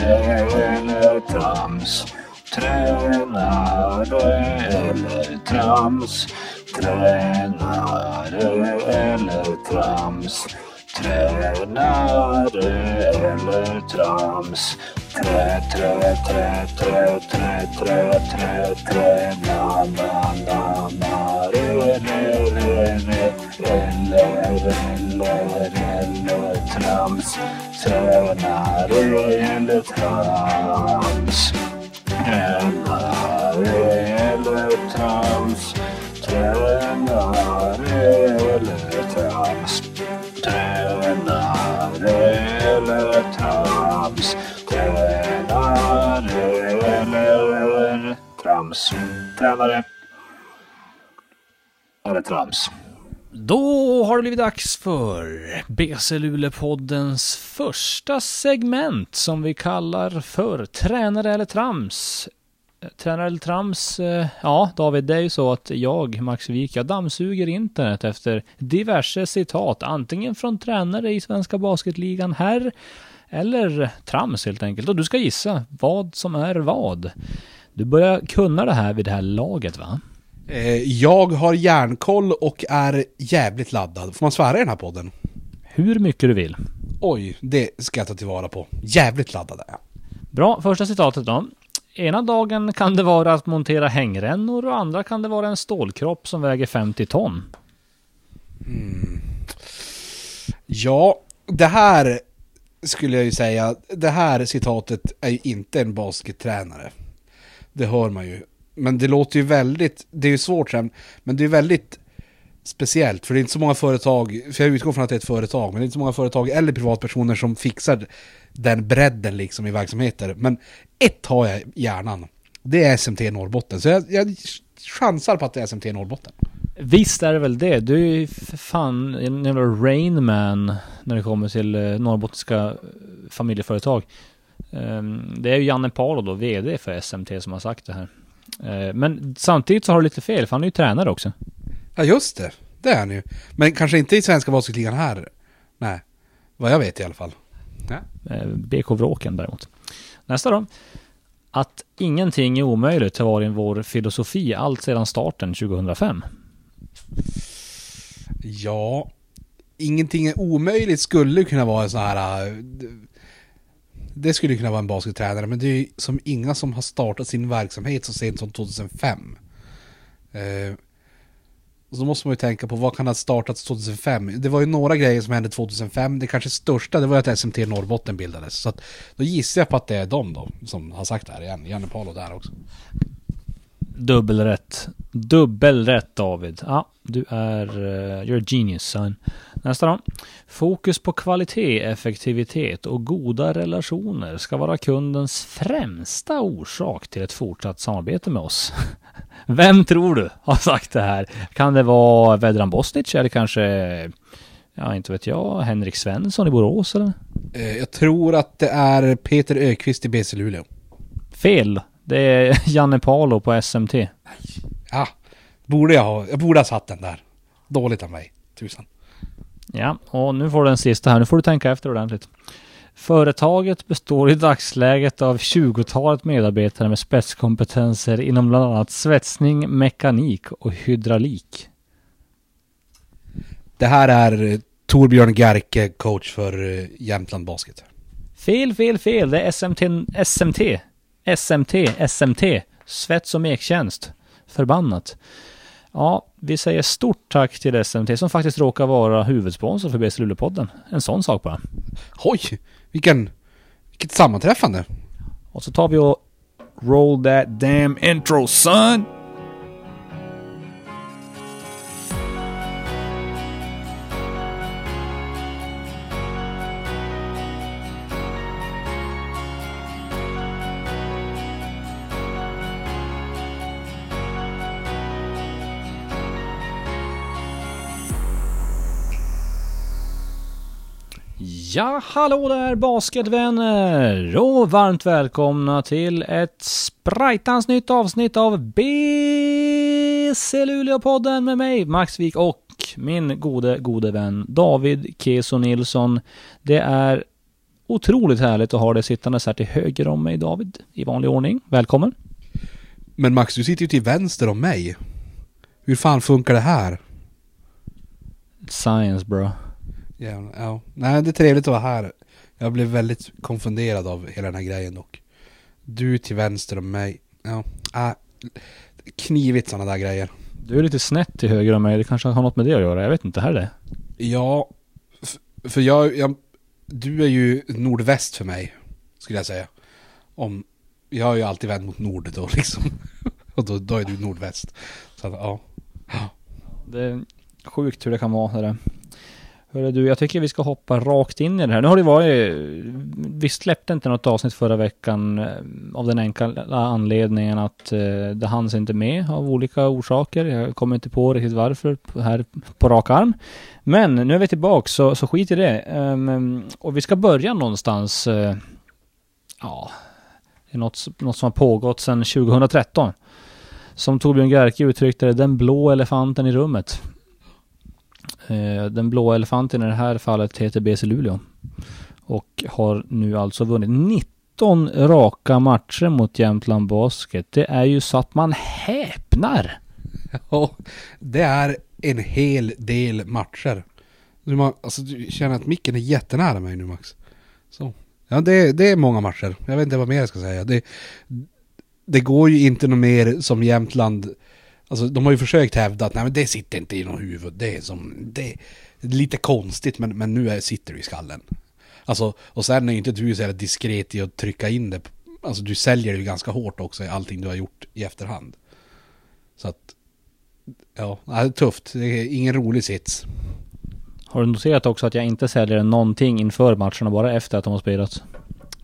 eller trams? Tränare eller trams? Tränare eller trams? Tränare eller trams? Trä, trä, trä, trä, trä, trä, trä, trä, na, na, na, na, re, re, re, re, eller, eller, eller, trams. Tränar eller trams? Tränare eller trams? Tränare eller trams? Tränare eller trams? Tränare eller trams? Tränare eller trams? Då har det blivit dags för BC Luleå-poddens första segment som vi kallar för Tränare eller trams. Eh, tränare eller trams, eh, ja David, det är ju så att jag, Max Wik, jag dammsuger internet efter diverse citat, antingen från tränare i Svenska Basketligan här, eller trams helt enkelt. Och du ska gissa vad som är vad. Du börjar kunna det här vid det här laget va? Eh, jag har järnkoll och är jävligt laddad. Får man svära i den här podden? Hur mycket du vill. Oj, det ska jag ta tillvara på. Jävligt laddad är jag. Bra, första citatet då. Ena dagen kan det vara att montera hängrännor och andra kan det vara en stålkropp som väger 50 ton. Ja, det här skulle jag ju säga. Det här citatet är ju inte en baskettränare. Det hör man ju. Men det låter ju väldigt, det är ju svårt sen, men det är väldigt speciellt. För det är inte så många företag, för jag utgår från att det är ett företag, men det är inte så många företag eller privatpersoner som fixar den bredden liksom i verksamheter. Men ett har jag i hjärnan. Det är SMT Norrbotten. Så jag, jag chansar på att det är SMT Norrbotten. Visst är det väl det. Du är ju för fan en jävla Rainman när det kommer till eh, norrbottniska eh, familjeföretag. Ehm, det är ju Janne Palo då, VD för SMT som har sagt det här. Eh, Men samtidigt så har du lite fel, för han är ju tränare också. Ja just det, det är han ju. Men kanske inte i Svenska Basketligan här. Nej, vad jag vet i alla fall. Ja. Eh, BK Vråken däremot. Nästa då. Att ingenting är omöjligt har varit vår filosofi allt sedan starten 2005. Ja, ingenting är omöjligt skulle kunna vara en sån här... Det skulle kunna vara en baskettränare, men det är ju som inga som har startat sin verksamhet så sent som 2005. Eh, så måste man ju tänka på vad kan ha startats 2005? Det var ju några grejer som hände 2005. Det kanske största det var att SMT Norrbotten bildades. Så att, då gissar jag på att det är de då som har sagt det här igen. Janne Palo där också. Dubbelrätt. Dubbelrätt David. Ja, du är... Uh, you're a genius son. Nästa då. Fokus på kvalitet, effektivitet och goda relationer ska vara kundens främsta orsak till ett fortsatt samarbete med oss. Vem tror du har sagt det här? Kan det vara Vedran Bosnic eller kanske, ja inte vet jag, Henrik Svensson i Borås eller? Eh, jag tror att det är Peter Ökvist i BC Luleå. Fel. Det är Janne Palo på SMT. Ja, borde jag ha. Jag borde ha satt den där. Dåligt av mig. Tusan. Ja, och nu får du den sista här. Nu får du tänka efter ordentligt. Företaget består i dagsläget av 20-talet medarbetare med spetskompetenser inom bland annat svetsning, mekanik och hydraulik. Det här är eh, Torbjörn Gerke, coach för eh, Jämtland Basket. Fel, fel, fel. Det är SMT, SMT, SMT, SMT. Svets och mektjänst. Förbannat. Ja, vi säger stort tack till SMT som faktiskt råkar vara huvudsponsor för BC Luleå-podden. En sån sak bara. Oj, vilken, vilket sammanträffande. Och så tar vi och roll that damn intro son! Ja, hallå där basketvänner! Och varmt välkomna till ett sprajtans nytt avsnitt av BC Luleå-podden med mig, Max Wik och min gode, gode vän David Keso Nilsson. Det är otroligt härligt att ha dig sittandes här till höger om mig David, i vanlig ordning. Välkommen! Men Max, du sitter ju till vänster om mig. Hur fan funkar det här? Science bro. Ja, ja. Nej, det är trevligt att vara här. Jag blev väldigt konfunderad av hela den här grejen dock. Du till vänster om mig. Ja, äh, knivigt sådana där grejer. Du är lite snett till höger om mig, det kanske har något med det att göra, jag vet inte, här är det. Ja, för jag, jag, du är ju nordväst för mig, skulle jag säga. Om, jag har ju alltid vänt mot nord då liksom. Och då, då är du nordväst. Så att, ja. Det är sjukt hur det kan vara. Det där. Hörru du, jag tycker vi ska hoppa rakt in i det här. Nu har det varit... Vi släppte inte något avsnitt förra veckan eh, av den enkla anledningen att eh, det hanns inte med av olika orsaker. Jag kommer inte på riktigt varför här på rak arm. Men nu är vi tillbaka så, så skit i det. Ehm, och vi ska börja någonstans... Eh, ja, det är något, något som har pågått sedan 2013. Som Torbjörn Gerke uttryckte det, den blå elefanten i rummet. Eh, den blå elefanten i det här fallet heter BC Luleå. Och har nu alltså vunnit 19 raka matcher mot Jämtland Basket. Det är ju så att man häpnar. Ja, det är en hel del matcher. Du, alltså, du känner att micken är jättenära mig nu Max. Så. Ja, det, det är många matcher. Jag vet inte vad mer jag ska säga. Det, det går ju inte något mer som Jämtland. Alltså de har ju försökt hävda att nej men det sitter inte i något huvud. Det är som, det är lite konstigt men, men nu är, sitter det i skallen. Alltså, och sen är ju inte du så jävla diskret i att trycka in det. Alltså du säljer det ju ganska hårt också i allting du har gjort i efterhand. Så att, ja, det är tufft. Det är ingen rolig sits. Har du noterat också att jag inte säljer någonting inför matcherna, bara efter att de har spelats?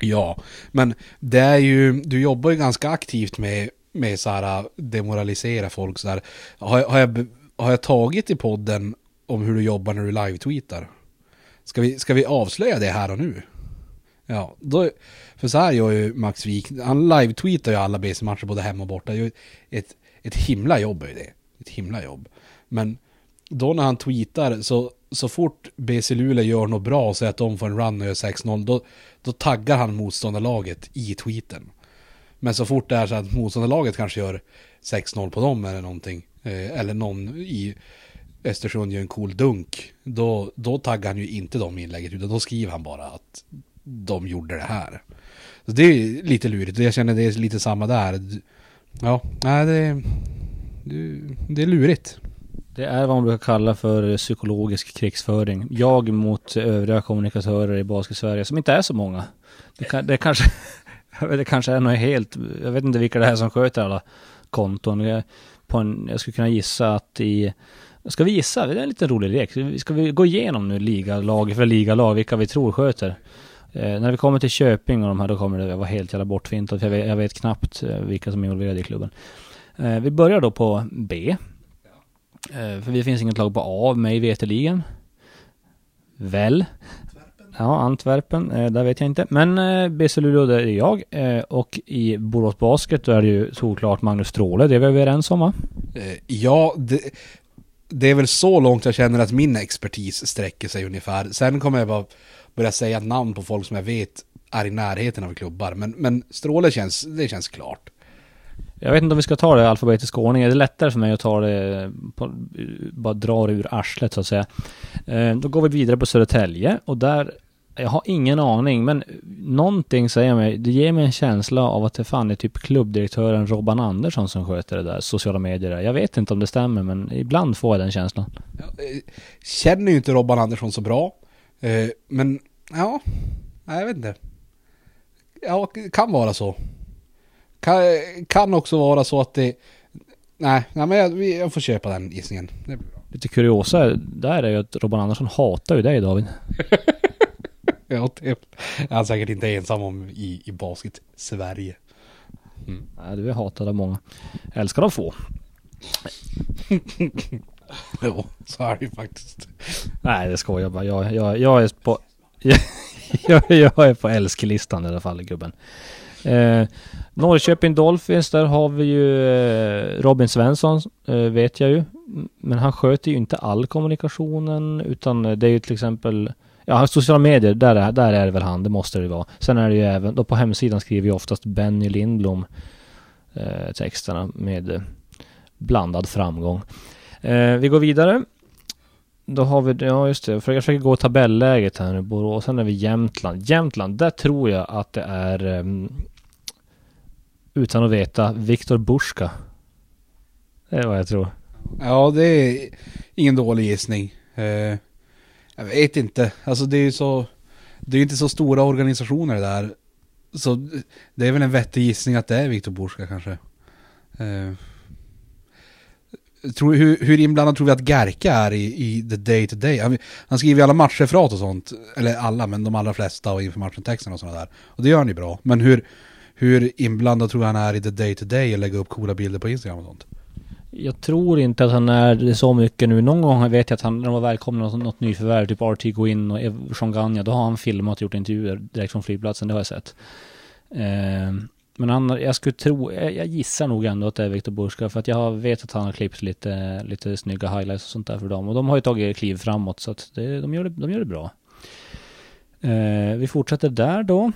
Ja, men det är ju, du jobbar ju ganska aktivt med, med så här äh, demoralisera folk så här. Har, jag- har, jag, har jag tagit i podden om hur du jobbar när du live-tweetar? Ska vi, ska vi avslöja det här och nu? Ja, då, för så här gör ju Max Wik, han live-tweetar ju alla BC-matcher både hemma och borta. Ju ett, ett himla jobb är ju det. Ett himla jobb. Men då när han tweetar så, så fort BC Luleå gör något bra och säger att de får en run och gör 6-0 då, då taggar han motståndarlaget i tweeten. Men så fort det är så att motståndarlaget kanske gör 6-0 på dem eller någonting eh, eller någon i Östersund gör en cool dunk då, då taggar han ju inte dem inlägget utan då skriver han bara att de gjorde det här. Så det är lite lurigt och jag känner det är lite samma där. Ja, nej det, det, det är lurigt. Det är vad man brukar kalla för psykologisk krigsföring. Jag mot övriga kommunikatörer i Basket-Sverige, som inte är så många. Det, kan, det kanske... Det kanske är något helt... Jag vet inte vilka det är som sköter alla konton. Jag, på en, jag skulle kunna gissa att i... Ska vi gissa? Det är en liten rolig lek. Ska vi gå igenom nu ligalag för ligalag, vilka vi tror sköter? Eh, när vi kommer till Köping och de här, då kommer det vara helt jävla bortfintat. Jag vet, jag vet knappt eh, vilka som är involverade i klubben. Eh, vi börjar då på B. Eh, För det finns inget lag på A, mig veterligen. Väl? Ja, Antwerpen, eh, där vet jag inte. Men eh, BC Luleå, där är jag. Eh, och i Borås Basket, då är det ju såklart Magnus Stråle, det är vi överens om va? Eh, Ja, det, det är väl så långt jag känner att min expertis sträcker sig ungefär. Sen kommer jag bara börja säga namn på folk som jag vet är i närheten av klubbar. Men, men Stråle känns, det känns klart. Jag vet inte om vi ska ta det i alfabetisk ordning. Det är lättare för mig att ta det, på, bara dra det ur arslet så att säga. Eh, då går vi vidare på Södertälje och där, jag har ingen aning men någonting säger mig, det ger mig en känsla av att det fan är typ klubbdirektören Robban Andersson som sköter det där, sociala medier där. Jag vet inte om det stämmer men ibland får jag den känslan. Jag eh, känner ju inte Robban Andersson så bra. Eh, men ja, nej, jag vet inte. Ja, kan vara så. Kan, kan också vara så att det... Nej, nej men jag, jag får köpa den gissningen. Det blir bra. Lite kuriosa där är ju att Robban Andersson hatar ju dig David. Ja, det är han säkert inte ensam om i, i basket Sverige. Nej, du är hatad av många. Älskar av få. Jo, så är det ju faktiskt. Nej, det skojar jag bara. Jag, jag, jag är på... jag, jag är på älsklistan i alla fall, gubben. Eh, Norrköping Dolphins, där har vi ju eh, Robin Svensson, eh, vet jag ju. Men han sköter ju inte all kommunikationen, utan eh, det är ju till exempel Ja, sociala medier, där är, där är det väl han, det måste det vara. Sen är det ju även, då på hemsidan skriver ju oftast Benny Lindblom eh, texterna med eh, blandad framgång. Eh, vi går vidare. Då har vi, ja just det, jag försöker gå tabelläget här nu, Borås, sen är vi Jämtland. Jämtland, där tror jag att det är, um, utan att veta, Viktor Burska. Det är vad jag tror. Ja, det är ingen dålig gissning. Eh, jag vet inte, alltså det är ju så, det är ju inte så stora organisationer där. Så det är väl en vettig gissning att det är Viktor Burska kanske. Eh, tror, hur, hur inblandad tror vi att Gerka är i, i the day to day? Han, han skriver ju alla matchreferat och sånt. Eller alla, men de allra flesta och inför matchen-texten och sådana där. Och det gör han ju bra. Men hur, hur inblandad tror han är i the day to day och lägga upp coola bilder på Instagram och sånt? Jag tror inte att han är det så mycket nu. Någon gång vet jag att han, när de var välkomna något, något nyförvärv, typ RT gå in och Sean Ganya, då har han filmat och gjort intervjuer direkt från flygplatsen, det har jag sett. Eh, men han, jag skulle tro, jag, jag gissar nog ändå att det är Viktor Burska för att jag vet att han har klippt lite, lite snygga highlights och sånt där för dem. Och de har ju tagit kliv framåt så att det, de, gör det, de gör det bra. Eh, vi fortsätter där då.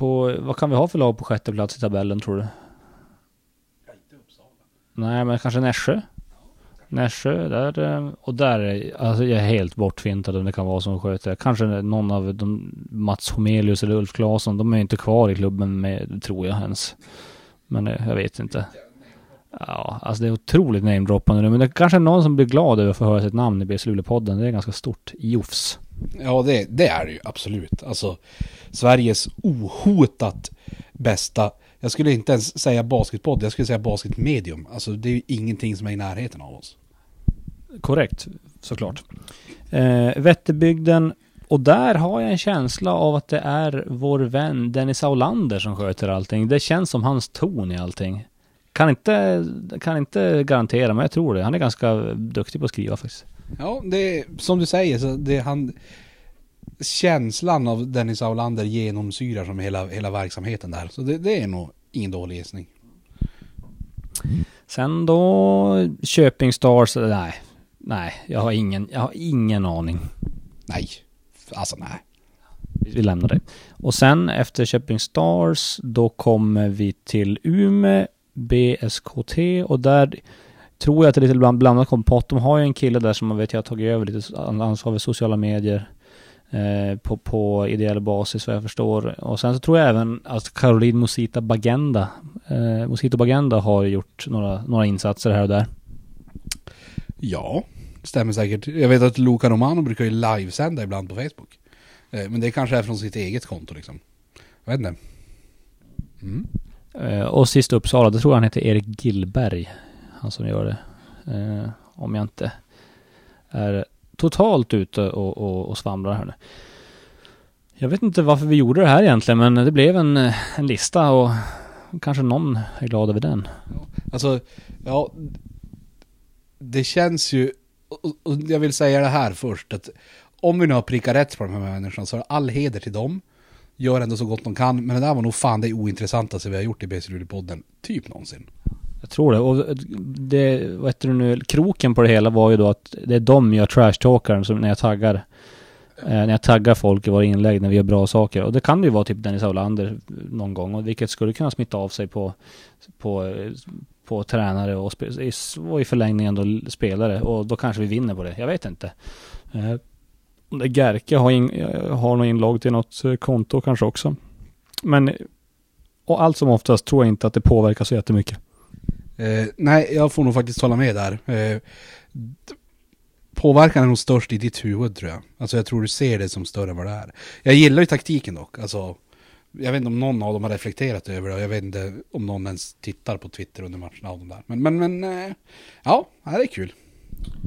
På, vad kan vi ha för lag på sjätte plats i tabellen tror du? Nej, men kanske Nässjö. Nässjö, där, eh, och där, är- alltså jag är helt bortfintad om det kan vara som sköter. Kanske någon av de, Mats Homelius eller Ulf Claesson, de är inte kvar i klubben med, tror jag ens. Men eh, jag vet inte. Ja, alltså det är otroligt namedroppande nu, men det kanske är någon som blir glad över att få höra sitt namn i BS Luleå-podden. Det är ganska stort. Jofs. Ja, det, det är det ju absolut. Alltså, Sveriges ohotat bästa, jag skulle inte ens säga basketpodd, jag skulle säga basketmedium. Alltså det är ju ingenting som är i närheten av oss. Korrekt, såklart. Eh, Vätterbygden, och där har jag en känsla av att det är vår vän Dennis Aulander som sköter allting. Det känns som hans ton i allting. Kan inte, kan inte garantera, men jag tror det. Han är ganska duktig på att skriva faktiskt. Ja, det är som du säger, så det är han... Känslan av Dennis Aulander genomsyrar som hela, hela verksamheten där. Så det, det är nog ingen dålig gissning. Sen då Köping Stars, nej. Nej, jag har ingen, jag har ingen aning. Nej, alltså nej. Vi lämnar det. Och sen efter Köping Stars, då kommer vi till Ume BSKT och där tror jag att det är lite bland- blandad kompott. De har ju en kille där som man vet jag har tagit över lite ansvar för sociala medier eh, på, på ideell basis vad jag förstår. Och sen så tror jag även att Caroline Musita Bagenda, eh, Musito Bagenda har gjort några, några insatser här och där. Ja, stämmer säkert. Jag vet att Luca Romano brukar ju livesända ibland på Facebook. Eh, Men det kanske är från sitt eget konto liksom. Jag vet inte. Mm. Eh, och sist Uppsala, det tror jag han heter Erik Gillberg. Han som gör det. Eh, om jag inte är totalt ute och, och, och svamlar här nu. Jag vet inte varför vi gjorde det här egentligen, men det blev en, en lista och kanske någon är glad över den. Alltså, ja. Det känns ju, och- och jag vill säga det här först, att om vi nu har prickat rätt på de här människorna så är all heder till dem. Gör ändå så gott de kan, men det där var nog fan det ointressantaste vi har gjort i BC Luleå-podden, typ någonsin. Jag tror det. Och det, vad heter det nu, kroken på det hela var ju då att det är de jag trashtalkar som när jag taggar. Eh, när jag taggar folk i våra inlägg när vi gör bra saker. Och det kan ju vara typ Dennis Aulander någon gång. Och vilket skulle kunna smitta av sig på, på, på tränare och, i, och i förlängningen då spelare. Och då kanske vi vinner på det. Jag vet inte. Eh, Gerke har, in, har någon inlogg till något eh, konto kanske också. Men och allt som oftast tror jag inte att det påverkar så jättemycket. Eh, nej, jag får nog faktiskt hålla med där. Eh, påverkan är nog störst i ditt huvud tror jag. Alltså jag tror du ser det som större än vad det är. Jag gillar ju taktiken dock. Alltså, jag vet inte om någon av dem har reflekterat över det. och Jag vet inte om någon ens tittar på Twitter under matcherna av dem där. Men, men, men eh, ja, det är kul.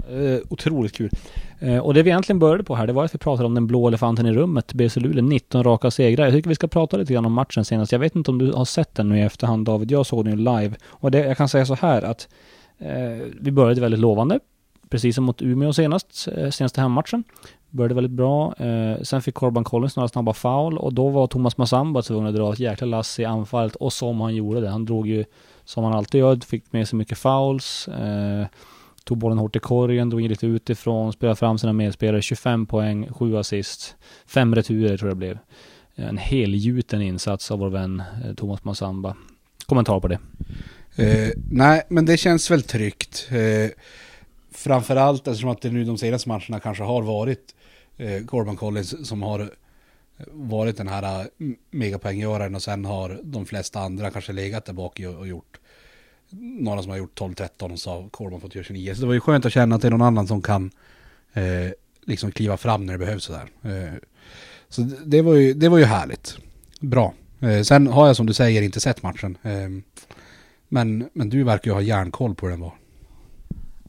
Eh, otroligt kul. Eh, och det vi egentligen började på här, det var att vi pratade om den blå elefanten i rummet, BC Luleå, 19 raka segrar. Jag tycker vi ska prata lite grann om matchen senast. Jag vet inte om du har sett den nu i efterhand David, jag såg den ju live. Och det, jag kan säga så här att eh, vi började väldigt lovande, precis som mot Umeå senast, eh, senaste hemmatchen. Började väldigt bra. Eh, sen fick Corban Collins några snabba foul och då var Thomas Massamba tvungen att dra ett jäkla lass i anfallet och som han gjorde det. Han drog ju, som han alltid gör, fick med sig mycket fouls. Eh, Tog bollen hårt i korgen, drog in lite utifrån, spelade fram sina medspelare. 25 poäng, 7 assist, 5 returer tror jag det blev. En helgjuten insats av vår vän eh, Thomas Massamba. Kommentar på det? Eh, nej, men det känns väl tryggt. Eh, framförallt eftersom att det nu de senaste matcherna kanske har varit eh, Corbin Collins som har varit den här eh, megapoänggöraren och sen har de flesta andra kanske legat där bak och, och gjort några som har gjort 12-13 och så har Corbin fått göra 29. Så det var ju skönt att känna att det är någon annan som kan eh, liksom kliva fram när det behövs sådär. Eh, så det var, ju, det var ju härligt. Bra. Eh, sen har jag som du säger inte sett matchen. Eh, men, men du verkar ju ha järnkoll på hur den var.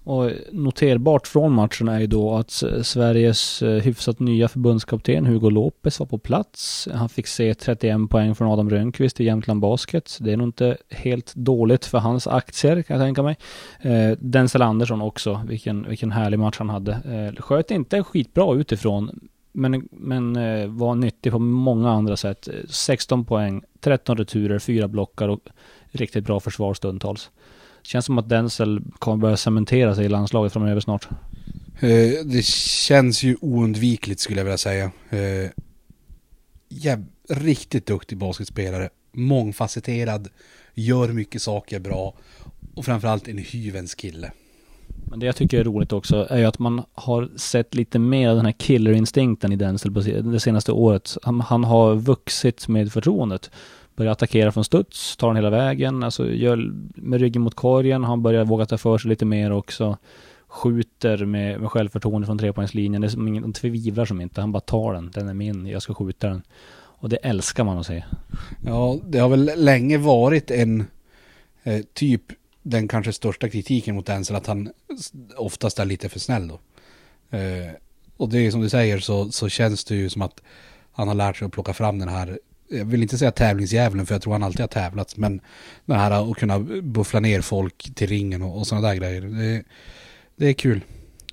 Och noterbart från matchen är ju då att Sveriges eh, hyfsat nya förbundskapten Hugo Lopez var på plats. Han fick se 31 poäng från Adam Rönnqvist i Jämtland Basket. Det är nog inte helt dåligt för hans aktier kan jag tänka mig. Eh, Denzel Andersson också, vilken, vilken härlig match han hade. Eh, sköt inte skitbra utifrån, men, men eh, var nyttig på många andra sätt. Eh, 16 poäng, 13 returer, 4 blockar och riktigt bra försvar stundtals. Känns som att Denzel kommer börja cementera sig i landslaget framöver snart. Eh, det känns ju oundvikligt skulle jag vilja säga. Eh, ja, riktigt duktig basketspelare. Mångfacetterad. Gör mycket saker bra. Och framförallt en hyvens kille. Men det jag tycker är roligt också är ju att man har sett lite mer av den här killerinstinkten i Denzel det senaste året. Han, han har vuxit med förtroendet börjar attackera från studs, tar den hela vägen, alltså gör med ryggen mot korgen, han börjar våga ta för sig lite mer också. Skjuter med, med självförtroende från trepoängslinjen, det är som ingen, tvivlar som inte, han bara tar den, den är min, jag ska skjuta den. Och det älskar man att se. Ja, det har väl länge varit en eh, typ den kanske största kritiken mot Denzel att han oftast är lite för snäll då. Eh, och det är som du säger så, så känns det ju som att han har lärt sig att plocka fram den här jag vill inte säga tävlingsdjävulen för jag tror han alltid har tävlat. Men det här att kunna buffla ner folk till ringen och, och sådana där grejer. Det, det är kul.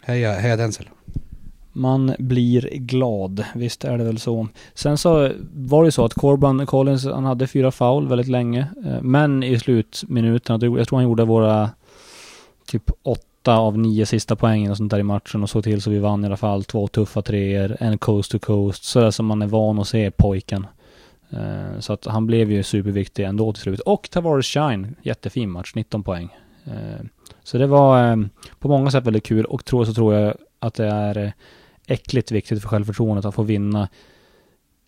Heja, heja Denzel. Man blir glad, visst är det väl så. Sen så var det så att Corban Collins, han hade fyra foul väldigt länge. Eh, men i slutminuterna, jag tror han gjorde våra typ åtta av nio sista poängen och sånt där i matchen och såg till så vi vann i alla fall två tuffa treor, en coast to coast, sådär som man är van att se pojken. Eh, så att han blev ju superviktig ändå till slut. Och Tavares Shine, jättefin match, 19 poäng. Eh, så det var eh, på många sätt väldigt kul och tror så tror jag att det är äckligt viktigt för självförtroendet att få vinna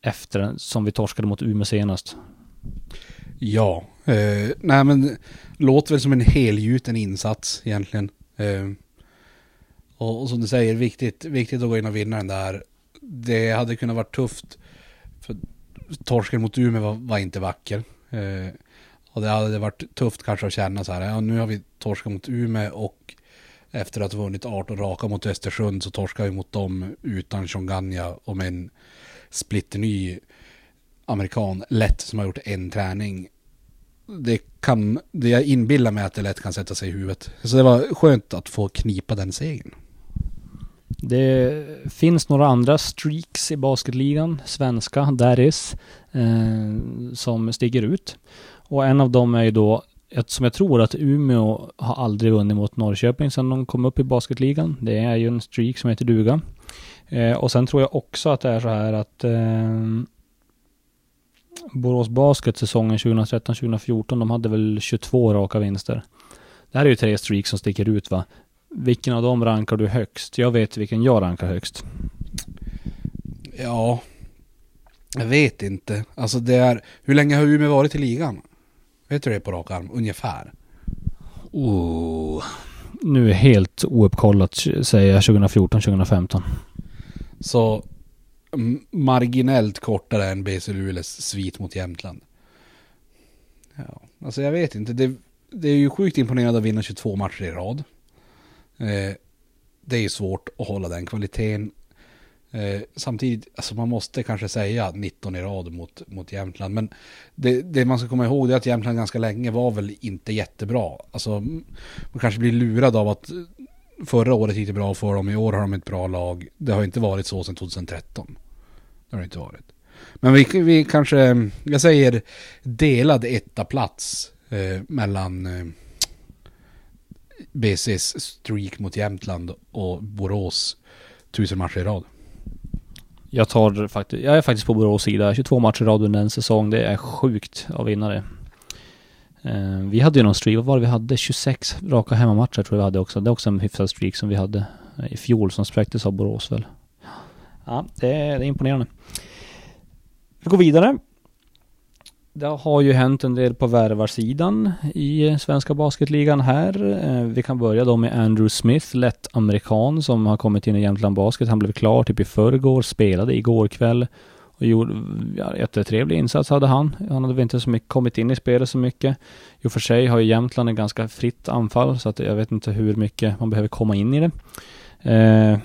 efter som vi torskade mot Umeå senast. Ja, eh, nej men låter väl som en helgjuten insats egentligen. Eh, och, och, som du säger, viktigt, viktigt att gå in och vinna den där. Det hade kunnat vara tufft. För torsken mot Umeå var, var inte vacker. Eh, och det hade varit tufft kanske att känna så här, ja nu har vi torskat mot Umeå och efter att ha vunnit 18 raka mot Östersund så torskar vi mot dem utan Shonganya och med en splitterny amerikan lätt som har gjort en träning. Det kan, det jag inbillar mig att det lätt kan sätta sig i huvudet. Så det var skönt att få knipa den segern. Det finns några andra streaks i basketligan, svenska, där is, eh, som sticker ut. Och en av dem är ju då, som jag tror att Umeå har aldrig vunnit mot Norrköping sedan de kom upp i basketligan. Det är ju en streak som heter duga. Eh, och sen tror jag också att det är så här att eh, Borås Basket säsongen 2013-2014, de hade väl 22 raka vinster. Det här är ju tre streaks som sticker ut va. Vilken av dem rankar du högst? Jag vet vilken jag rankar högst. Ja, jag vet inte. Alltså det är, hur länge har Umeå varit i ligan? Vet du det på rak arm? Ungefär. Oh. Nu är helt ouppkollat säger jag 2014-2015. Så marginellt kortare än BC Luleås svit mot Jämtland. Ja, alltså jag vet inte. Det, det är ju sjukt imponerande att vinna 22 matcher i rad. Eh, det är ju svårt att hålla den kvaliteten. Eh, samtidigt, alltså man måste kanske säga 19 i rad mot, mot Jämtland. Men det, det, man ska komma ihåg är att Jämtland ganska länge var väl inte jättebra. Alltså man kanske blir lurad av att förra året gick det bra för dem, i år har de ett bra lag. Det har inte varit så sedan 2013. Det har det inte varit. Men vi, vi kanske, jag säger delad etta plats eh, mellan eh, BCs streak mot Jämtland och Borås tusen matcher i rad. Jag tar faktiskt, jag är faktiskt på Borås sida. 22 matcher i rad under en säsong. Det är sjukt av vinnare. Eh, vi hade ju någon streak, vad var det vi hade? 26 raka hemmamatcher tror jag vi hade också. Det är också en hyfsad streak som vi hade i fjol som spräcktes av Borås väl. Ja, det är, det är imponerande. Vi går vidare. Det har ju hänt en del på värvarsidan i svenska basketligan här. Eh, vi kan börja då med Andrew Smith, lätt amerikan som har kommit in i Jämtland Basket. Han blev klar typ i förrgår, spelade igår kväll och gjorde ja, jättetrevlig insats hade han. Han hade väl inte så mycket kommit in i spelet så mycket. I och för sig har ju Jämtland en ganska fritt anfall så att jag vet inte hur mycket man behöver komma in i det. Eh,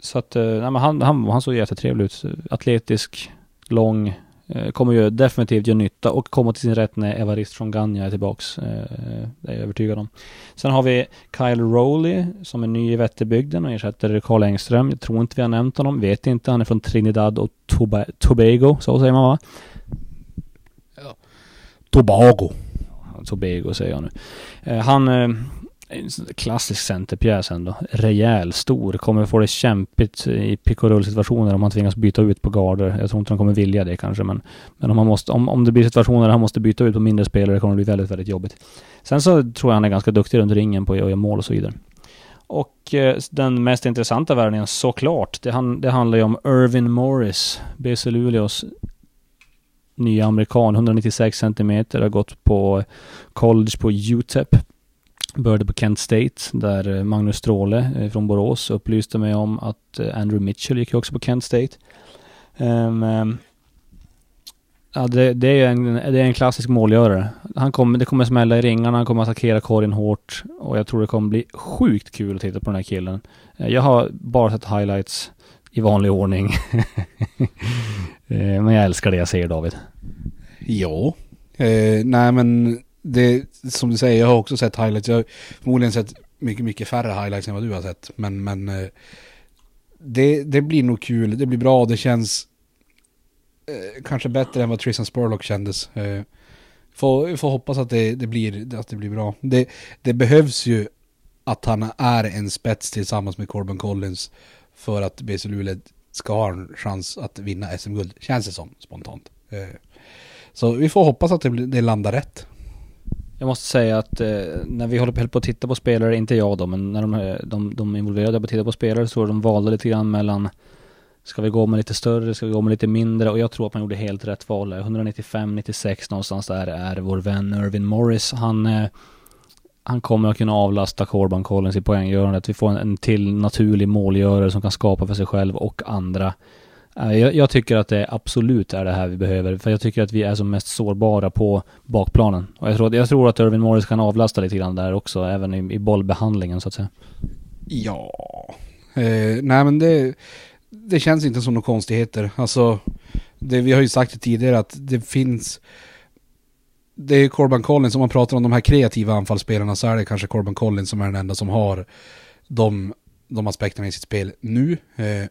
så att, eh, nej, men han, han, han såg jättetrevlig ut. Atletisk, lång, kommer ju definitivt göra nytta och komma till sin rätt när Evarist från Ganja är tillbaks. Eh, det är jag övertygad om. Sen har vi Kyle Rowley som är ny i Vätterbygden och ersätter Karl Engström. Jag tror inte vi har nämnt honom, vet inte. Han är från Trinidad och Toba Tobago, så säger man va? Tobago. Tobago säger jag nu. Han en klassisk centerpjäs ändå. Rejäl, stor. Kommer få det kämpigt i pick och rull-situationer om han tvingas byta ut på garder. Jag tror inte han kommer vilja det kanske, men, men om, han måste, om, om det blir situationer där han måste byta ut på mindre spelare kommer det bli väldigt, väldigt jobbigt. Sen så tror jag han är ganska duktig runt ringen på att göra mål och så vidare. Och eh, den mest intressanta värvningen såklart, det, han, det handlar ju om Irvin Morris, BC Luleås nya amerikan, 196 centimeter, har gått på college på UTEP Började på Kent State där eh, Magnus Stråle eh, från Borås upplyste mig om att eh, Andrew Mitchell gick också på Kent State. Um, ja, det, det, är en, det är en klassisk målgörare. Han kom, det kommer smälla i ringarna, han kommer attackera korgen hårt och jag tror det kommer bli sjukt kul att titta på den här killen. Jag har bara sett highlights i vanlig ordning. men jag älskar det jag ser David. Ja, eh, nej men det, som du säger, jag har också sett highlights. Jag har förmodligen sett mycket, mycket färre highlights än vad du har sett. Men, men eh, det, det blir nog kul, det blir bra, det känns eh, kanske bättre än vad Tristan Spurlock kändes. Eh, får, får hoppas att det, det, blir, att det blir bra. Det, det behövs ju att han är en spets tillsammans med Corbin Collins för att BC Luleå ska ha en chans att vinna SM-guld, känns det som spontant. Eh, så vi får hoppas att det, det landar rätt. Jag måste säga att eh, när vi håller på att titta på spelare, inte jag då, men när de, eh, de, de involverade på att titta på spelare så de valde lite grann mellan Ska vi gå med lite större, ska vi gå med lite mindre? Och jag tror att man gjorde helt rätt val. 195-96 någonstans där är vår vän Irvin Morris. Han, eh, han kommer att kunna avlasta Corban Collins i poänggörandet. Vi får en, en till naturlig målgörare som kan skapa för sig själv och andra. Eh, jag, jag, tycker att det absolut är det här vi behöver, för jag tycker att vi är som mest sårbara på bakplanen. Och jag tror, jag tror att Irvin Morris kan avlasta lite grann där också, även i, i bollbehandlingen så att säga. Ja, eh, nej men det, det känns inte som några konstigheter. Alltså, det, vi har ju sagt det tidigare att det finns det är Corban Collins, om man pratar om de här kreativa anfallsspelarna så är det kanske Corban Collins som är den enda som har de, de aspekterna i sitt spel nu. Eh,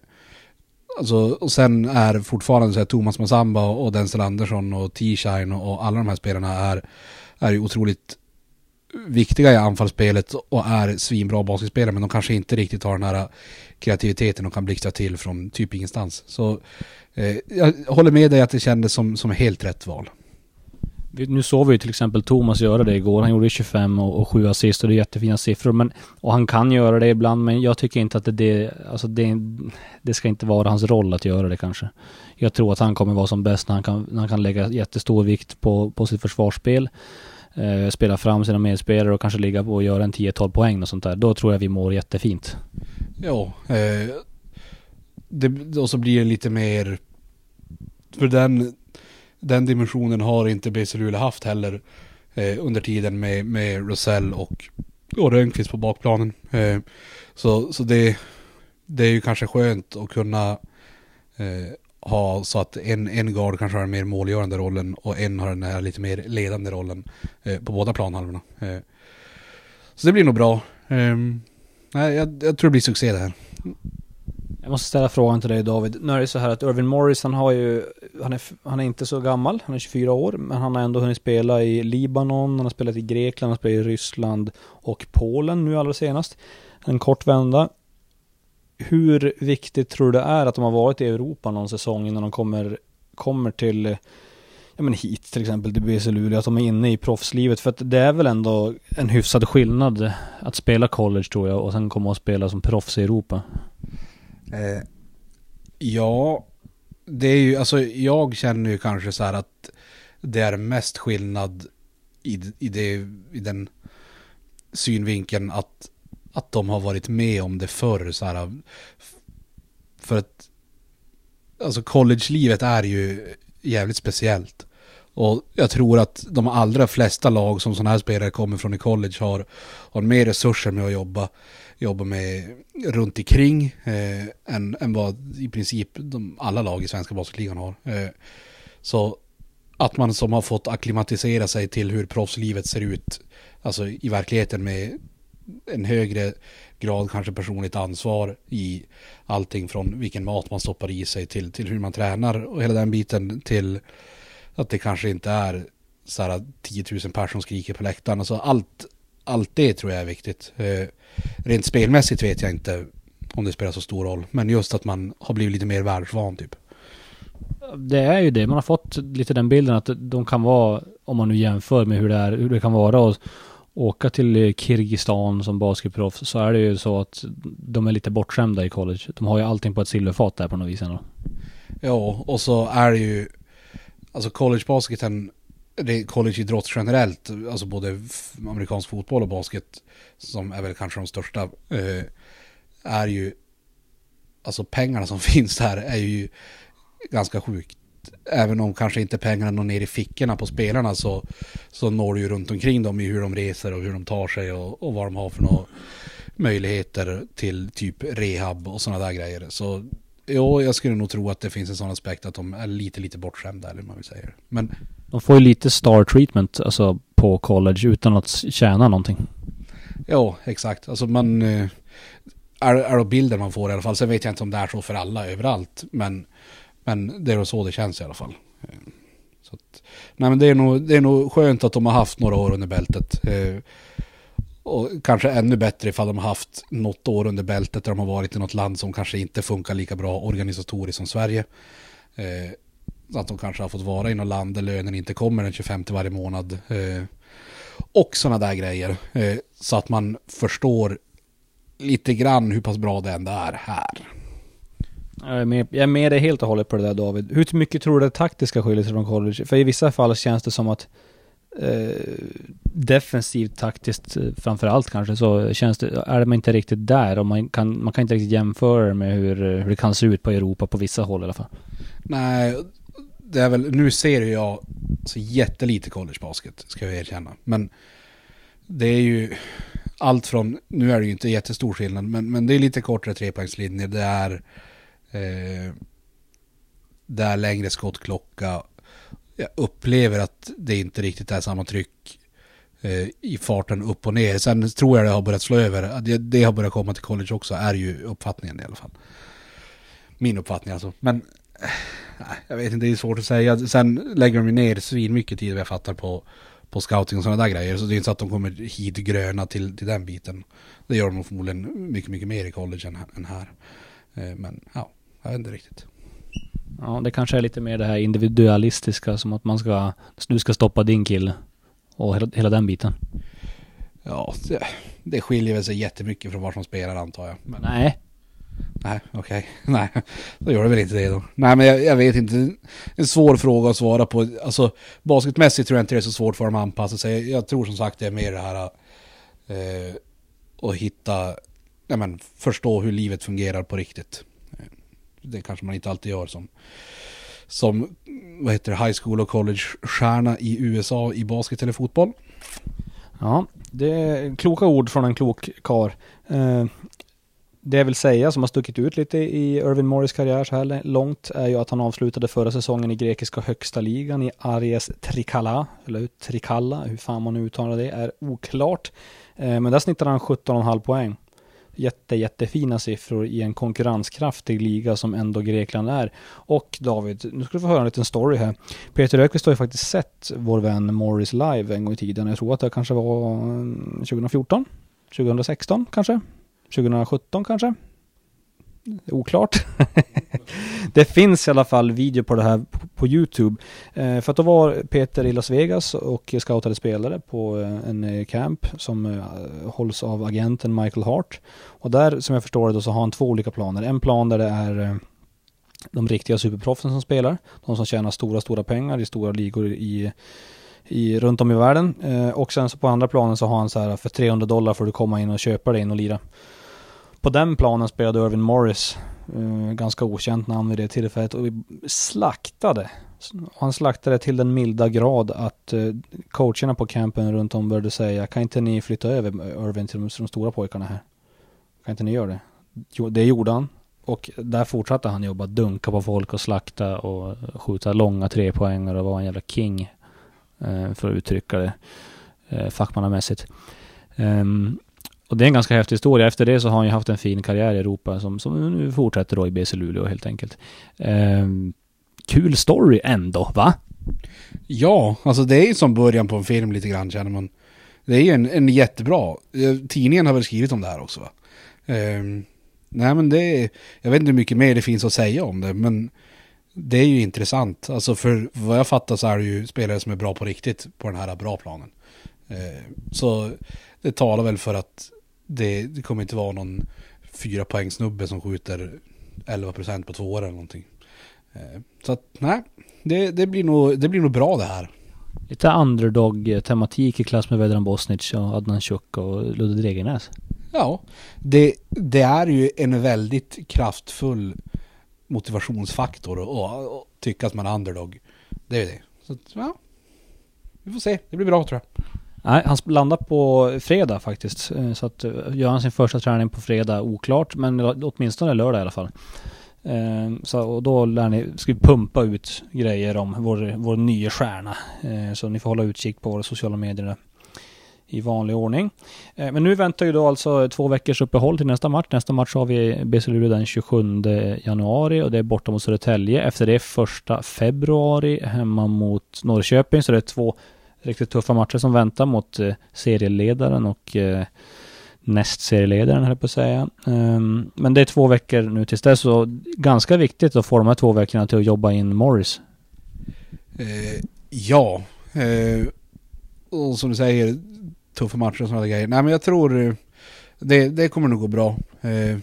Alltså, och sen är fortfarande så här Thomas Massamba och Denzel Andersson och T-Shine och alla de här spelarna är, är ju otroligt viktiga i anfallsspelet och är svinbra basketspelare men de kanske inte riktigt har den här kreativiteten och kan blixtra till från typ ingenstans. Så eh, jag håller med dig att det kändes som, som helt rätt val. Nu såg vi ju till exempel Thomas göra det igår. Han gjorde 25 och, och 7 assist och det är jättefina siffror. Men, och han kan göra det ibland, men jag tycker inte att det, det, alltså det, det ska inte vara hans roll att göra det kanske. Jag tror att han kommer vara som bäst när han kan, när han kan lägga jättestor vikt på, på sitt försvarsspel. Eh, spela fram sina medspelare och kanske ligga på och göra en 10-12 poäng och sånt där. Då tror jag vi mår jättefint. Ja, eh, det, och så blir det lite mer... För den den dimensionen har inte BC Luleå haft heller eh, under tiden med, med Rosell och, och Rönnqvist på bakplanen. Eh, så så det, det är ju kanske skönt att kunna eh, ha så att en, en guard kanske har den mer målgörande rollen och en har den här lite mer ledande rollen eh, på båda planhalvorna. Eh, så det blir nog bra. Ehm, nej, jag, jag tror det blir succé det här. Jag måste ställa frågan till dig David. Nu är det så här att Irvin Morris, han har ju, han är, han är inte så gammal, han är 24 år, men han har ändå hunnit spela i Libanon, han har spelat i Grekland, han har spelat i Ryssland och Polen nu allra senast. En kort vända. Hur viktigt tror du det är att de har varit i Europa någon säsong innan de kommer, kommer till ja men hit till exempel till BC Luleå, att de är inne i proffslivet. För att det är väl ändå en hyfsad skillnad att spela college tror jag och sen komma och spela som proffs i Europa. Eh, ja, det är ju, alltså jag känner ju kanske så här att det är mest skillnad i, i, det, i den synvinkeln att, att de har varit med om det förr. Så här, för att alltså college-livet är ju jävligt speciellt. Och jag tror att de allra flesta lag som sådana här spelare kommer från i college har, har mer resurser med att jobba, jobba med runt omkring eh, än, än vad i princip de, alla lag i svenska basketligan har. Eh, så att man som har fått akklimatisera sig till hur proffslivet ser ut, alltså i verkligheten med en högre grad kanske personligt ansvar i allting från vilken mat man stoppar i sig till, till hur man tränar och hela den biten till att det kanske inte är så här 10 000 personer som skriker på läktaren. Alltså allt, allt det tror jag är viktigt. Eh, rent spelmässigt vet jag inte om det spelar så stor roll. Men just att man har blivit lite mer världsvan typ. Det är ju det. Man har fått lite den bilden att de kan vara, om man nu jämför med hur det är, hur det kan vara att åka till Kirgizistan som basketproffs så är det ju så att de är lite bortskämda i college. De har ju allting på ett silverfat där på något vis ändå. Ja, och så är det ju alltså collegebasketen, det är collegeidrott generellt, alltså både amerikansk fotboll och basket, som är väl kanske de största, eh, är ju, alltså pengarna som finns där är ju ganska sjukt. Även om kanske inte pengarna når ner i fickorna på spelarna så, så når det ju runt omkring dem i hur de reser och hur de tar sig och, och vad de har för några möjligheter till typ rehab och sådana där grejer. Så Jo, jag skulle nog tro att det finns en sån aspekt att de är lite, lite bortskämda eller vad man vill säga. Men... De får ju lite star treatment, alltså på college utan att tjäna någonting. Ja, exakt. Alltså man... Eh, är, är det bilden man får i alla fall. Sen vet jag inte om det är så för alla överallt. Men, men det är så det känns i alla fall. Eh, så att, nej men det är, nog, det är nog skönt att de har haft några år under bältet. Och kanske ännu bättre ifall de har haft något år under bältet där de har varit i något land som kanske inte funkar lika bra organisatoriskt som Sverige. Eh, att de kanske har fått vara i något land där lönen inte kommer den 25 varje månad. Eh, och sådana där grejer. Eh, så att man förstår lite grann hur pass bra det ändå är här. Jag är, med, jag är med dig helt och hållet på det där David. Hur mycket tror du det taktiska skiljer sig från college? För i vissa fall känns det som att Eh, defensivt taktiskt framför framförallt kanske så känns det, är man inte riktigt där och man kan, man kan inte riktigt jämföra det med hur, eh, hur det kan se ut på Europa på vissa håll i alla fall. Nej, det är väl, nu ser jag så jättelite collegebasket ska jag erkänna. Men det är ju allt från, nu är det ju inte jättestor skillnad, men, men det är lite kortare trepoängslinjer, det är eh, det är längre skottklocka jag upplever att det inte riktigt är samma tryck eh, i farten upp och ner. Sen tror jag det har börjat slå över. Det, det har börjat komma till college också, är ju uppfattningen i alla fall. Min uppfattning alltså. Men eh, nej, jag vet inte, det är svårt att säga. Sen lägger de ju ner svin mycket tid, jag fattar, på, på scouting och sådana där grejer. Så det är inte så att de kommer hit gröna till, till den biten. Det gör de förmodligen mycket, mycket mer i college än, än här. Eh, men ja, jag vet inte riktigt. Ja, det kanske är lite mer det här individualistiska som att man ska, du ska stoppa din kille och hela, hela den biten. Ja, det, det skiljer väl sig jättemycket från var som spelar antar jag. Men... Nej. Nej, okej. Okay. Nej, då gör det väl inte det då. Nej, men jag, jag, vet inte. En svår fråga att svara på. Alltså, basketmässigt tror jag inte det är så svårt för dem att anpassa sig. Jag tror som sagt det är mer det här eh, att hitta, ja men förstå hur livet fungerar på riktigt det kanske man inte alltid gör som, som vad heter det, high school och college-stjärna i USA i basket eller fotboll. Ja, det är kloka ord från en klok kar. Eh, det jag vill säga som har stuckit ut lite i Irvin Morris karriär så här långt är ju att han avslutade förra säsongen i grekiska högsta ligan i Aries Trikala, eller Trikalla, hur fan man uttalar det, är oklart. Eh, men där snittade han 17,5 poäng jätte, jättefina siffror i en konkurrenskraftig liga som ändå Grekland är. Och David, nu ska du få höra en liten story här. Peter Ökvist har ju faktiskt sett vår vän Morris live en gång i tiden. Jag tror att det kanske var mm, 2014, 2016 kanske, 2017 kanske. Oklart. det finns i alla fall video på det här på, Youtube. Eh, för att då var Peter i Las Vegas och scoutade spelare på eh, en eh, camp som eh, hålls av agenten Michael Hart. Och där, som jag förstår det, då, så har han två olika planer. En plan där det är eh, de riktiga superproffsen som spelar. De som tjänar stora, stora pengar i stora ligor i, i, runt om i världen. Eh, och sen så på andra planen så har han så här eh, för 300 dollar får du komma in och köpa dig in och lira. På den planen spelade Irvin Morris, eh, ganska okänt namn vid det tillfället, och vi slaktade. Han slaktade till den milda grad att eh, coacherna på campen runt om började säga, kan inte ni flytta över Irvin till de, till de stora pojkarna här? Kan inte ni göra det? Jo, det gjorde han. Och där fortsatte han jobba, dunka på folk och slakta och skjuta långa trepoängare och vara en jävla king. Eh, för att uttrycka det eh, fackmannamässigt. Ehm, och det är en ganska häftig historia. Efter det så har han ju haft en fin karriär i Europa som, som nu fortsätter då i BC Luleå helt enkelt. Eh, kul story ändå, va? Ja, alltså det är ju som början på en film lite grann känner man. Det är ju en, en jättebra, eh, tidningen har väl skrivit om det här också va? Eh, nej men det är, jag vet inte hur mycket mer det finns att säga om det, men det är ju intressant. Alltså för vad jag fattar så är det ju spelare som är bra på riktigt på den här bra planen. Eh, så det talar väl för att det, det kommer inte vara någon fyra poäng snubbe som skjuter 11% på två år eller någonting. Ehm, så att nej, det, det, blir nog, det blir nog bra det här. Lite underdog-tematik i klass med Vedran Bosnic och Adnan Chuk och Ludde Dregernäs. Ja, det, det är ju en väldigt kraftfull motivationsfaktor att tycka att man är underdog. Det är det. Så ja, vi får se. Det blir bra tror jag. Nej, han landar på fredag faktiskt. Eh, så att eh, gör han sin första träning på fredag, oklart. Men åtminstone lördag i alla fall. Eh, så och då lär ni, ska vi pumpa ut grejer om vår, vår nya stjärna. Så ni får hålla utkik på våra sociala medier där i vanlig ordning. Men nu väntar ju då alltså två veckors uppehåll till nästa match. Nästa match har vi BC Luleå den 27 januari och det är borta mot Södertälje. Efter det första februari hemma mot Norrköping. Så det är två riktigt tuffa matcher som väntar mot eh, serieledaren och eh, näst serieledaren höll jag på att säga. Ehm, men det är två veckor nu tills dess och ganska viktigt att få de här två veckorna till att jobba in Morris. Eh, ja, eh, och som du säger, tuffa matcher och sådana grejer. Nej men jag tror eh, det, det kommer nog gå bra. Eh,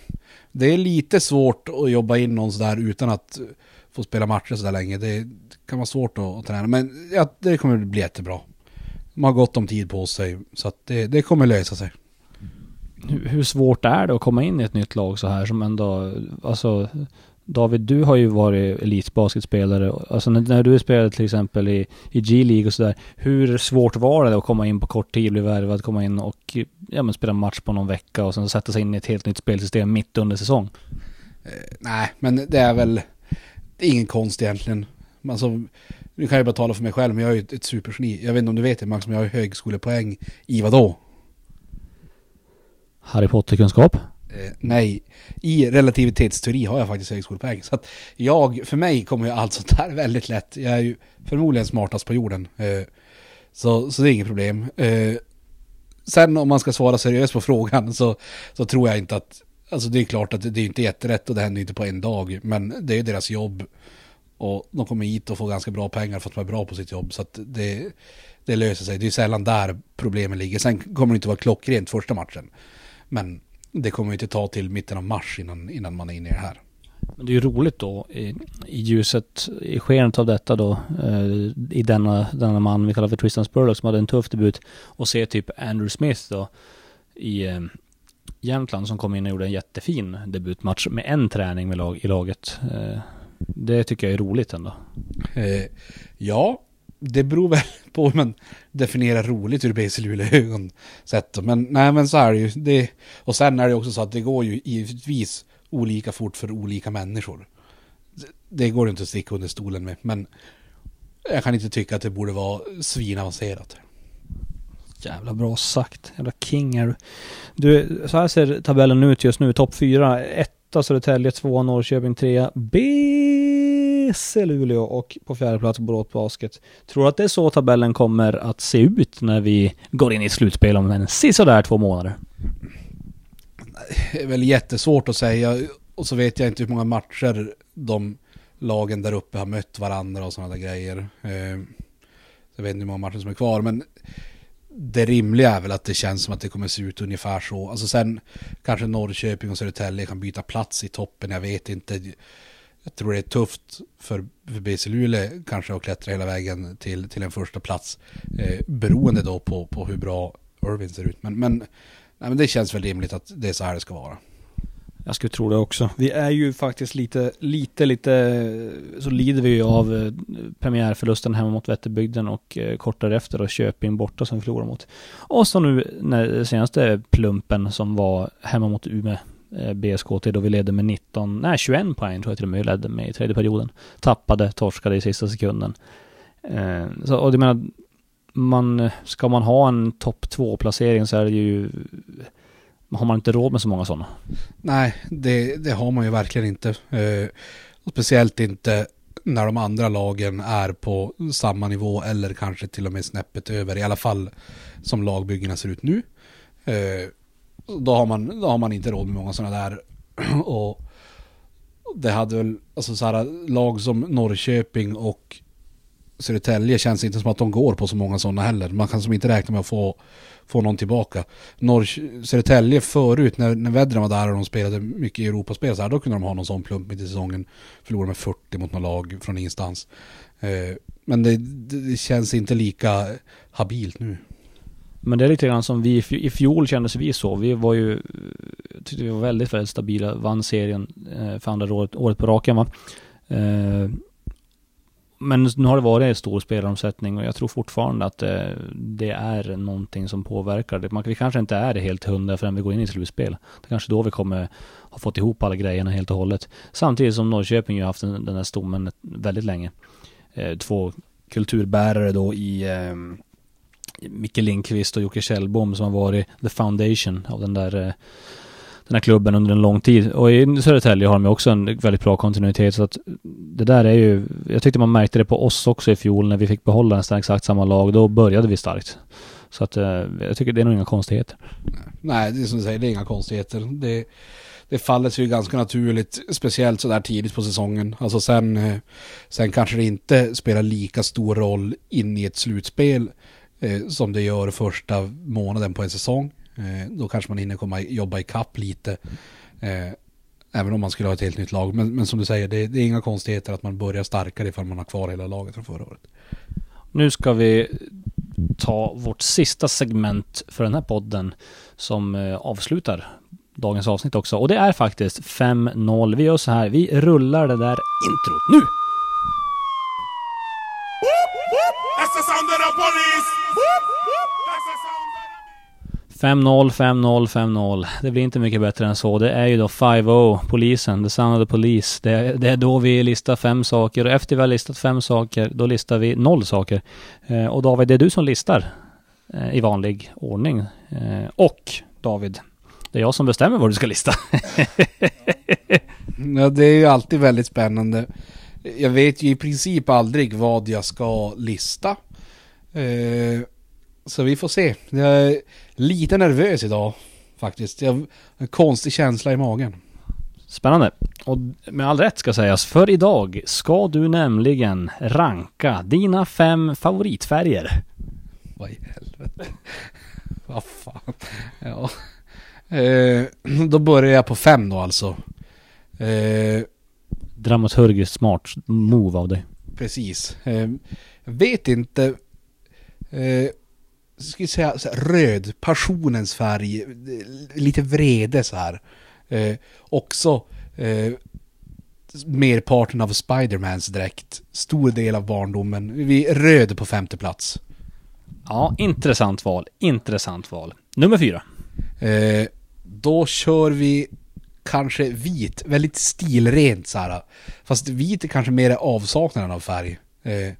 det är lite svårt att jobba in någon sådär utan att få spela matcher sådär länge. Det kan vara svårt att, träna, men ja, det kommer bli jättebra. Man har gott om tid på sig, så att det, det kommer lösa sig. Hur, hur svårt är det att komma in i ett nytt lag så här som ändå, alltså David, du har ju varit elitbasketspelare. Alltså när, när du spelade till exempel i, i G-League och sådär. Hur svårt var det att komma in på kort tid, bli värvad, komma in och ja, men spela match på någon vecka och sen sätta sig in i ett helt nytt spelsystem mitt under säsong? Eh, nej, men det är väl det är ingen konst egentligen. Alltså, nu kan jag bara tala för mig själv, men jag är ju ett, ett supergeni. Jag vet inte om du vet det Max, men jag har högskolepoäng i vad då? Harry Potter-kunskap? Eh, nej, i relativitetsteori har jag faktiskt högskolepoäng. Så att jag, för mig kommer ju allt sånt här väldigt lätt. Jag är ju förmodligen smartast på jorden. Eh, så, så det är inget problem. Eh, sen om man ska svara seriöst på frågan så, så tror jag inte att, alltså det är klart att det är inte jätterätt och det händer inte på en dag. Men det är deras jobb. Och de kommer hit och får ganska bra pengar för att de är bra på sitt jobb. Så att det, det löser sig. Det är sällan där problemen ligger. Sen kommer det inte vara klockrent första matchen. Men det kommer inte ta till mitten av mars innan, innan man är inne i det här. Men det är ju roligt då i, i ljuset, i skenet av detta då, eh, i denna, denna man vi kallar för Tristan Spurlock som hade en tuff debut och se typ Andrew Smith då i eh, Jämtland som kom in och gjorde en jättefin debutmatch med en träning med lag, i laget. Eh, det tycker jag är roligt ändå. Eh, ja, det beror väl på hur man definierar roligt ur BC Luleå-ögon. Men nej, men så är det ju. Det, och sen är det också så att det går ju givetvis olika fort för olika människor. Det, det går inte att sticka under stolen med, men jag kan inte tycka att det borde vara svinavancerat. Jävla bra sagt. Jävla king är du. Du, så här ser tabellen ut just nu. Topp fyra. Etta Södertälje, tvåa Norrköping, trea BC Luleå och på fjärde plats Borås Basket. Tror du att det är så tabellen kommer att se ut när vi går in i slutspel om en sisådär två månader? Det är väl jättesvårt att säga. Och så vet jag inte hur många matcher de lagen där uppe har mött varandra och sådana där grejer. Eh, jag vet inte hur många matcher som är kvar, men det rimliga är väl att det känns som att det kommer se ut ungefär så. Alltså sen kanske Norrköping och Södertälje kan byta plats i toppen, jag vet inte. Jag tror det är tufft för, för BC Luleå kanske att klättra hela vägen till, till en första plats. Eh, beroende då på, på hur bra Irvin ser ut. Men, men, nej, men det känns väl rimligt att det är så här det ska vara. Jag skulle tro det också. Vi är ju faktiskt lite, lite, lite, så lider vi ju av eh, premiärförlusten hemma mot Vätterbygden och eh, kort därefter och Köping borta som vi förlorar mot. Och så nu när senaste plumpen som var hemma mot Umeå eh, BSKT då vi ledde med 19, nej 21 poäng tror jag till och med vi ledde med i tredje perioden. Tappade, torskade i sista sekunden. Så, och det menar, man, ska man ha en topp 2-placering så är det ju har man inte råd med så många sådana. Nej, det, det har man ju verkligen inte. Eh, speciellt inte när de andra lagen är på samma nivå eller kanske till och med snäppet över. I alla fall som lagbyggena ser ut nu. Eh, då, har man, då har man inte råd med många sådana där. och det hade väl, alltså så här, lag som Norrköping och Södertälje känns inte som att de går på så många sådana heller. Man kan som inte räkna med att få få någon tillbaka. Norr, Södertälje förut, när, när Vedran var där och de spelade mycket i Europaspel, så här, då kunde de ha någon sån plump mitt i säsongen. Förlora med 40 mot något lag från ingenstans. Eh, men det, det, känns inte lika habilt nu. Men det är lite grann som vi, i fjol kändes vi så. Vi var ju, tyckte vi var väldigt, väldigt stabila, vann serien eh, för andra året, året på raken va. Eh, men nu har det varit en stor spelaromsättning och jag tror fortfarande att det, det är någonting som påverkar det. Man, vi kanske inte är det helt hundra förrän vi går in i slutspel. Det är kanske då vi kommer ha fått ihop alla grejerna helt och hållet. Samtidigt som Norrköping ju haft den, den här stommen väldigt länge. Eh, två kulturbärare då i eh, Micke Lindqvist och Jocke Kjellbom som har varit the foundation av den där eh, den här klubben under en lång tid. Och i Södertälje har de ju också en väldigt bra kontinuitet. Så att det där är ju, jag tyckte man märkte det på oss också i fjol när vi fick behålla nästan exakt samma lag. Då började vi starkt. Så att eh, jag tycker det är nog inga konstigheter. Nej, det är som du säger, det är inga konstigheter. Det, det faller sig ju ganska naturligt, speciellt sådär tidigt på säsongen. Alltså sen, eh, sen kanske det inte spelar lika stor roll in i ett slutspel eh, som det gör första månaden på en säsong. Eh, då kanske man hinner komma jobba i kapp lite. Eh, även om man skulle ha ett helt nytt lag. Men, men som du säger, det, det, är inga konstigheter att man börjar starkare ifall man har kvar hela laget från förra året. Nu ska vi ta vårt sista segment för den här podden som eh, avslutar dagens avsnitt också. Och det är faktiskt 5-0. Vi gör så här, vi rullar det där introt nu! 5-0, 5-0, 5-0. Det blir inte mycket bättre än så. Det är ju då 5-0, polisen, the sound of the police. Det är, det är då vi listar fem saker och efter vi har listat fem saker, då listar vi noll saker. Eh, och David, det är du som listar eh, i vanlig ordning. Eh, och David, det är jag som bestämmer vad du ska lista. ja, det är ju alltid väldigt spännande. Jag vet ju i princip aldrig vad jag ska lista. Eh, så vi får se. Jag är lite nervös idag faktiskt. Jag har en konstig känsla i magen. Spännande. Och med all rätt ska sägas, för idag ska du nämligen ranka dina fem favoritfärger. Vad i helvete. Vad fan. Ja. Eh, då börjar jag på fem då alltså. Eh, Dramaturgiskt smart move av dig. Precis. Eh, jag vet inte. Eh, skulle säga så här, röd, passionens färg, lite vrede så här. Eh, också eh, merparten av Spidermans dräkt, stor del av barndomen. Vi röd på femte plats. Ja, intressant val, intressant val. Nummer fyra. Eh, då kör vi kanske vit, väldigt stilrent så här. Fast vit är kanske mer avsaknaden av färg. Eh,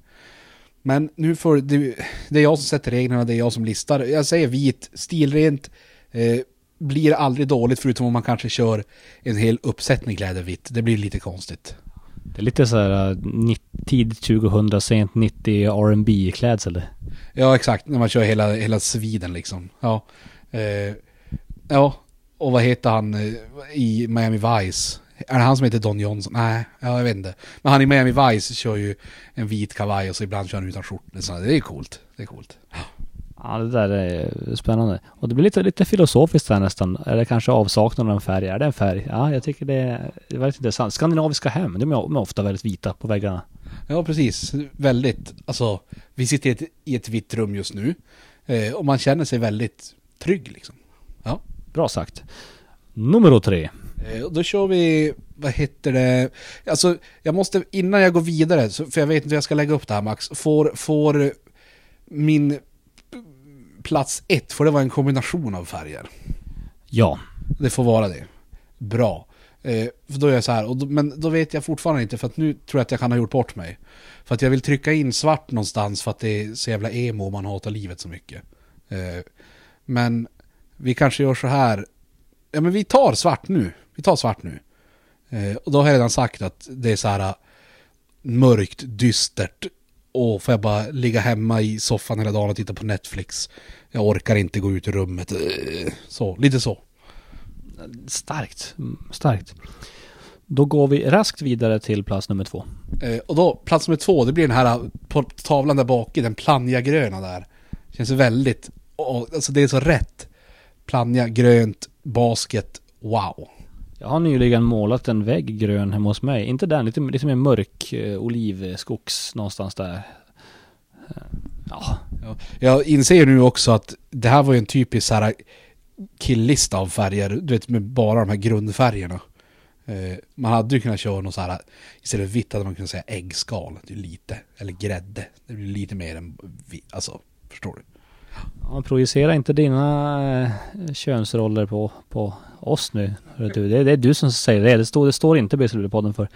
Men nu får det, det är jag som sätter reglerna, det är jag som listar. Jag säger vit, stilrent, eh, blir aldrig dåligt förutom om man kanske kör en hel uppsättning kläder vitt. Det blir lite konstigt. Det är lite så här uh, nitt- tid 2000, sent 90 R&B klädsel. Ja, exakt. När man kör hela, hela sviden liksom. Ja. Eh, ja, och vad heter han eh, i Miami Vice? Är det han som heter Don Johnson? Nej, ja, jag vet inte. Men han i Miami Vice kör ju en vit kavaj och så ibland kör han utan skjorta. Så Det är coolt. Det är coolt. Ja, det där är spännande. Och det blir lite, lite filosofiskt här nästan. Är det kanske avsaknaden av en färg? Är det en färg? Ja, jag tycker det är, väldigt intressant. Skandinaviska hem, de är de är ofta väldigt vita på väggarna. Ja, precis. Väldigt. Alltså, vi sitter i ett, i ett vitt rum just nu. Eh, och man känner sig väldigt trygg liksom. Ja. Bra sagt. Nummer tre. Eh, då kör vi, vad heter det? Alltså, jag måste, innan jag går vidare, för jag vet inte hur jag ska lägga upp det här Max, får, får min plats ett, får det vara en kombination av färger? Ja. Det får vara det. Bra. Eh, för då är jag så här, och då, men då vet jag fortfarande inte för att nu tror jag att jag kan ha gjort bort mig. För att jag vill trycka in svart någonstans för att det är så jävla emo och man hatar livet så mycket. Eh, men vi kanske gör så här. Ja men vi tar svart nu. Vi tar svart nu. Eh, och då har jag redan sagt att det är så här mörkt, dystert. Och får jag bara ligga hemma i soffan hela dagen och titta på Netflix. Jag orkar inte gå ut ur rummet. Eh, Så, lite så. Starkt. Mm, Starkt. Då går vi raskt vidare till plats nummer två. Eh, och då, plats nummer två, det blir den här på tavlan där bak i, den planja gröna där. Känns väldigt, och, alltså det är så rätt. Planja, grönt, basket, wow. Jag har nyligen målat en vägg grön hemma hos mig. Inte den, lite, lite mer mörk eh, olivskogs någonstans där. Eh, Ja, Ja, jag inser nu också att det här var ju en typisk så här killlista av färger, du vet med bara de här grundfärgerna. Eh, man hade ju kunnat köra något så här, istället för vitt hade man kunnat säga äggskal, det är lite, eller grädde. Det blir lite mer än vitt, alltså, förstår du? Ja, projicera inte dina eh, könsroller på, på oss nu. Du, det, är- det är du som säger det. Det står, det står inte BSL-podden för.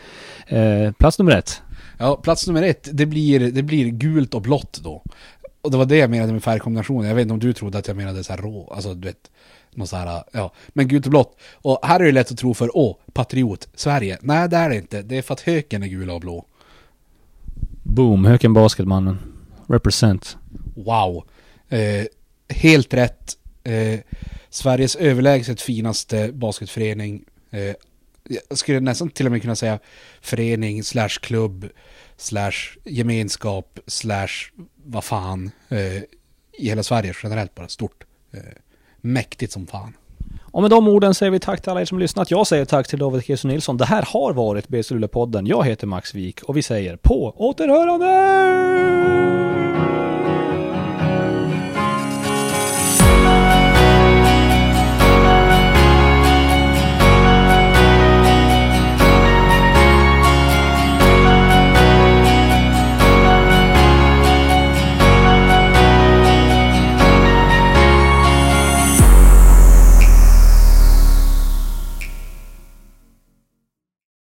Eh, plats nummer ett. Ja, plats nummer ett, det blir, det blir gult och blått då. Och det var det jag menade med färgkombinationen. Jag vet inte om du trodde att jag menade så här rå, alltså du vet, något så här, ja. Men gult och blått. Och här är det lätt att tro för, åh, patriot, Sverige. Nej, det är det inte. Det är för att höken är gula och blå. Boom, Höken Basketmannen. Represent. Wow. Eh, helt rätt. Eh, Sveriges överlägset finaste basketförening. Eh, jag skulle nästan till och med kunna säga förening slash klubb slash gemenskap slash vad fan. Eh, I hela Sverige generellt bara stort. Eh, mäktigt som fan. Och med de orden säger vi tack till alla er som lyssnat. Jag säger tack till David Kirsten Nilsson. Det här har varit BSL-podden. Jag heter Max Wik och vi säger på återhörande!